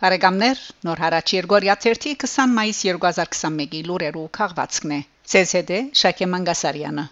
Բարեկամներ, նոր հարաճ Երգորիա 20 մայիս 2021-ի լուրերու քաղվածքն է։ ՑՍԴ Շակե Մանգասարյանը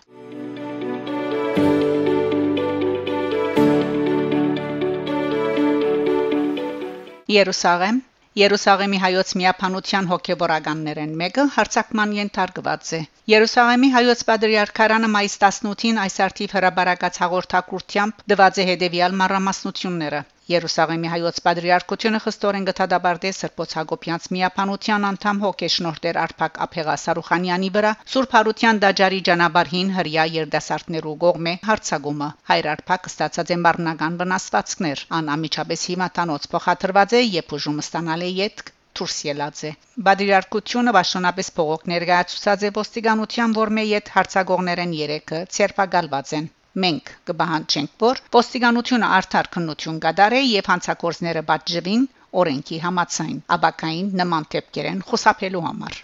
Երուսաղեմ Երուսաղեմի հայոց միապանության հոգեվորականներեն մեկը հարցակման ենթարկված է Երուսաղեմի հայոց պատրիարքարանը մայիս 18-ին այս արդիվ հրաբարակած հաղորդակցությամբ դված է հետևյալ մարամասնությունները Երուսաղեմի հայոց պատրիարքությունը խստորեն գտադաբարտե Սրբոց Հակոբյանց միապանության անդամ հոգեշնորհներ Արփակ Ափեղասարուխանյանի վրա Սուրբ Հարության դաջարի ճանապարհին հрья երդասարտներու կողմէ հարցագումը հայր Արփակը ստացած են բառնական վնասվածքներ անամիջապես հիմա տանոց փոխադրված է եւ ուժումը ստանալ է յետք դուրս ելած է։ Բադրիարքությունը բաշխոնապես փողոք ներկայացուցած է ոստիկանության որմե յետ հարցագողներն 3-ը ցերպակալված են։ Մենք կբահանջենք, որ ոստիկանությունը արդար քննություն կդարե եւ հանցակործները պատժվին օրենքի համացայն, աբակային նման թեփկերեն խուսափելու համար։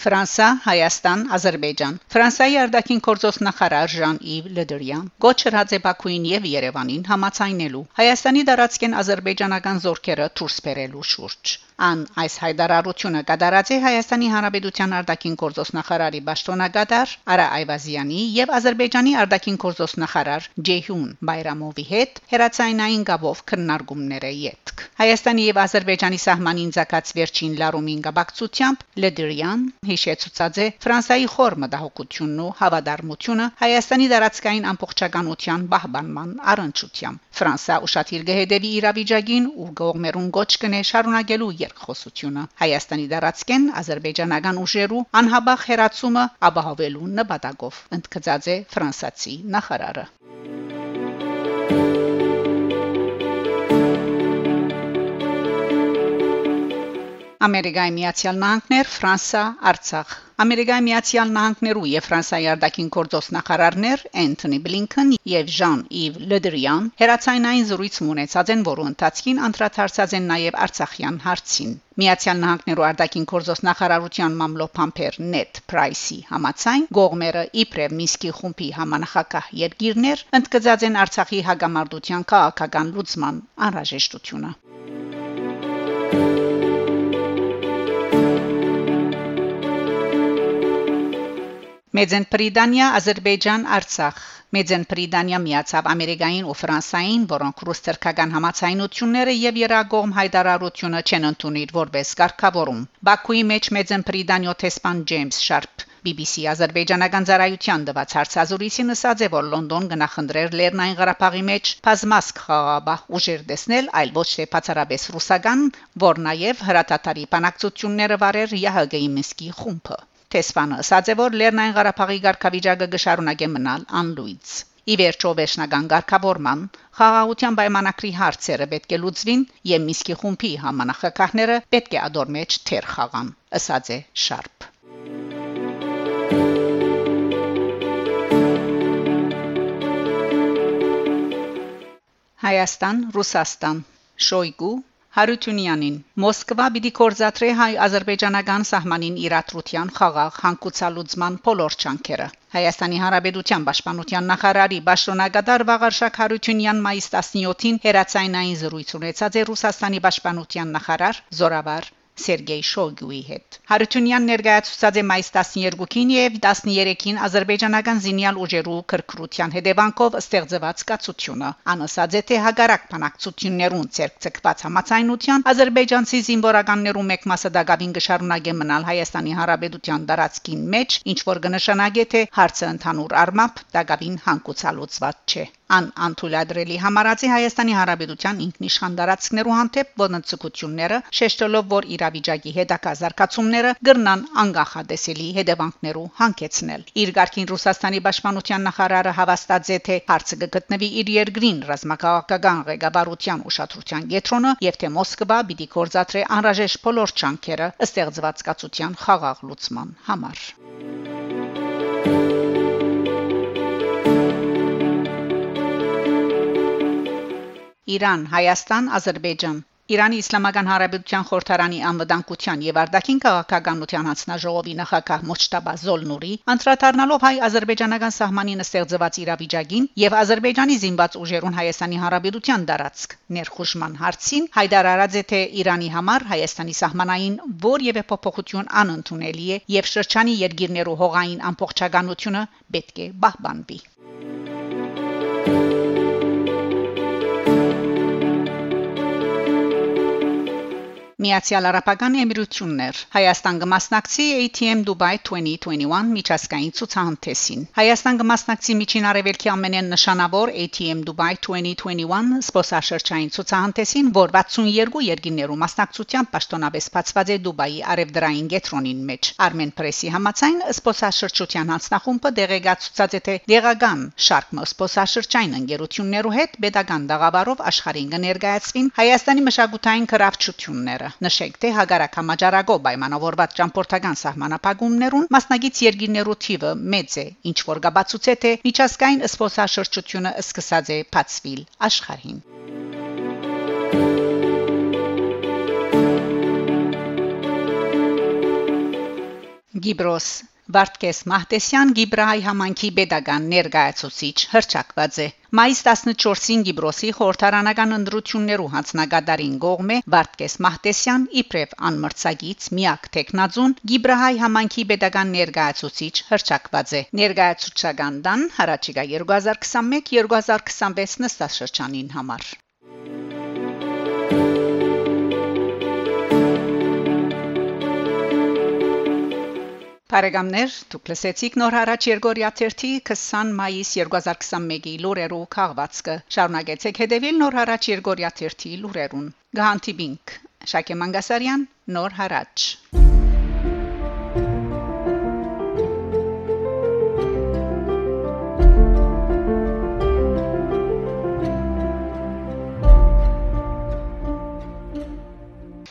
Ֆրանսա, Հայաստան, Ադրբեջան։ Ֆրանսիայի արտաքին գործոս նախարար Ժան-Իվ Լեդրյան գոչրած է Բաքուին եւ Երևանին համացայնելու Հայաստանի դարածքեն ադրբեջանական զորքերը դուրս բերելու շուրջ։ Ան այս հայդարարությունը կդարած է Հայաստանի Հանրապետության արտաքին գործոս նախարարի Պաշտոնակատար Արա Այվազյանի եւ Ադրբեջանի արտաքին գործոս նախարար Ջեհուն Բայրամովի հետ հերացայինային գաբով քննարկումները յետք։ Հայաստանի եւ Ադրբեջանի սահմանին ցակած վերջին լարումին գաբակցությամբ Լեդրյան հիշեցուցած է Ֆրանսայի խոր մտահոգությունն ու հավատարմությունը Հայաստանի դարածքային ամբողջականության բահբանման առընչությամբ։ Ֆրանսա ուշադիր գհեդեվի իրավիճակին ու գողմերուն գոչ կնե շարունակելու երկխոսությունը։ Հայաստանի դարածքեն ազերբայջանական ուժերու անհաբախ հերացումը ապահովելու նպատակով ընդգծած է ֆրանսացի նախարարը։ Ամերիկայի Միացյալ Նահանգներ, Ֆրանսա, Արցախ Ամերիկայի Միացյալ Նահանգներու եւ Ֆրանսիայի արտաքին գործոս նախարարներ Անթոնի Բլինքեն եւ Ժան-Իվ Լեդրիան հերացայինային զրույց ունեցած են, որոնց ընթացքին անդրադարձած են նաեւ Արցախյան հարցին։ Միացյալ Նահանգներու արտաքին գործոս նախարարության մամլոփամփեր Նետ Պրայսի համացայն գողմերը իբրև Միսկի խումբի համանախակահ երկիրներ ընդգծած են Արցախի հագամարտության քաղաքական լուծման անհրաժեշտությունը։ Մեծեն Բրիտանիա, Ադրբեջան, Արցախ Մեծեն Բրիտանիա միացավ Ամերիկային ու Ֆրանսային, որոնք ռուս-թրքական համացայնությունները եւ երագողմ հայտարարությունը չեն ընդունիր որպես կարգավորում։ Բաքուի մեջ Մեծեն Բրիտանիո տեսփան Ջեյմս Շարփ BBC Ադրբեջանական ծառայության դված հարցազրույցին ասաց որ Լոնդոն գնահնդրեր Լեռնային Ղարաբաղի մեջ բազմասկ խաղաբահ ուժեր տեսնել, այլ ոչ թե բացառապես ռուսական, որ նաև հրատատարի բանակցությունները վարեր ՀՀԳ-ի Միսկի խումբը։ Տեսփանը ասաց է որ Լեռնային Ղարաբաղի ղարքավիճակը կշարունակե մնալ անլույց։ Ի վերջո վերջնական ղարքավորման խաղաղության պայմանագրի հարցերը պետք է լուծվին եւ Միսկի խումբի համանախակահները պետք է ադոր մեջ թեր խաղան, ասաց է Շարփ։ Հայաստան, Ռուսաստան, Շոյգու Հարությունյանին. Մոսկվա պիտի կորզատրե հայ-ադրբեջանական սահմանին իրադրության խաղաղ հանգուցալուծման բոլոր չանքերը Հայաստանի Հանրապետության Պաշտպանության նախարարի Պաշտոնակատար Վաղարշակ Հարությունյան մայիս 17-ին հերացայինային զրույց ունեցած է Ռուսաստանի Պաշտպանության նախարար Զորավար Սերգեյ Շոգյուի հետ։ Հարությունյան ներկայացուցած է մայիս 12-ին եւ 13-ին ազերբայջանական զինյալ ուժերու քրքրության հետևանքով ստեղծված կացությունը։ Անասած է թե հագարակ բանակցություններուն ցերկցկված համացայնության ազերբայջանցի զինվորականներու մեկ մասը դակավին գշարունակե մնալ Հայաստանի Հանրապետության դարածքին մեջ, ինչ որ կնշանակե թե հարցը ընդհանուր առմամբ դակավին հանգուցալուծված չէ ան անթույլատրելի համարացի Հայաստանի Հանրապետության ինքնիշխան դարածքներու հանդեպ ոտնցկությունները շեշտելով որ իրավիճակի հետակա զարգացումները գրնան անկախադեսելի հետևանքներու հանգեցնել իր ղարքին Ռուսաստանի պաշտպանության նախարարը հավաստած է թե հարցը կգտնվի իր երկրին ռազմաքաղաքական ղեկավարության ուշադրության կենտրոնը եւ թե Մոսկվա պիտի կորզատրե անհրաժեշտ բոլոր չանքերը ըստեղծված կացության խաղաղ լուծման համար Իրան, Հայաստան, Ադրբեջան Իրանի Իսլամական Հանրապետության խորհրդարանի անվտանգության եւ արտաքին քաղաքականության հանձնաժողովի նախագահ Մոչտաբա Զոլնուրի անդրադառնալով հայ-ադրբեջանական սահմանին ստեղծված իրավիճակին եւ Ադրբեջանի զինված ուժերուն Հայաստանի Հանրապետության դարածք ներխուժման հարցին Հայդար արած է թե Իրանի համար Հայաստանի սահմանային որևէ փոփոխություն անընդունելի է եւ շրջանի երկիրներու հողային ամբողջականությունը պետք է պահպանվի Միացյալ Արաբական Էմիրություններ Հայաստան կմասնակցի ATM Dubai 2021 միջազգային ցուցահանդեսին Հայաստան կմասնակցի միջին արևելքի ամենեն նշանավոր ATM Dubai 2021 սպոսաշրջային ցուցահանդեսին, որ 62 երկիներու մասնակցությամբ պաշտոնապես բացված է Դուբայի արևդրային գետրոնին մեջ Armen Press-ի համաձայն սպոսաշրջության հանձնախումբը դեղեկացուցած է թե դեղական շարք սպոսաշրջային ընկերություններու հետ pedagogan դաղավարով աշխարհին կներկայացվին Հայաստանի մշակութային կրավչությունները Նշենք, թե հագարակ համաճարակով պայմանավորված ճամփորդական սահմանապահումներուն մասնագից երկիրներու թիվը մեծ է, ինչ որ գաբացուցե թե միջազգային սփոսաշրջությունը սկսած է բացվիլ աշխարհին։ Գիբրոս Վարդգես Մահտեսյան Գիբրահի համանքի pedagogan ներկայացուցիչ հրճակված է Մայիս 14-ին Գիբրոսի խորհրդարանական ընդրություններու հանձնագետարին գողմե Վարդգես Մահտեսյան իբրև անմրցագից միակ տեխնազուն Գիբրահի համանքի pedagogan ներկայացուցիչ հրճակված է ներկայացուցչական դան հարաճիգա 2021-2026 նստաշրջանին համար Բարեկամներ, դուք լսեցիք նոր հարաճ Երգորիա 30 20 մայիս 2021-ի լուրերով քաղվածքը։ Շարունակեցեք հետևել նոր հարաճ Երգորիա 30 լուրերուն։ Գահանտիբինք Շակե Մանգասարյան, նոր հարաճ։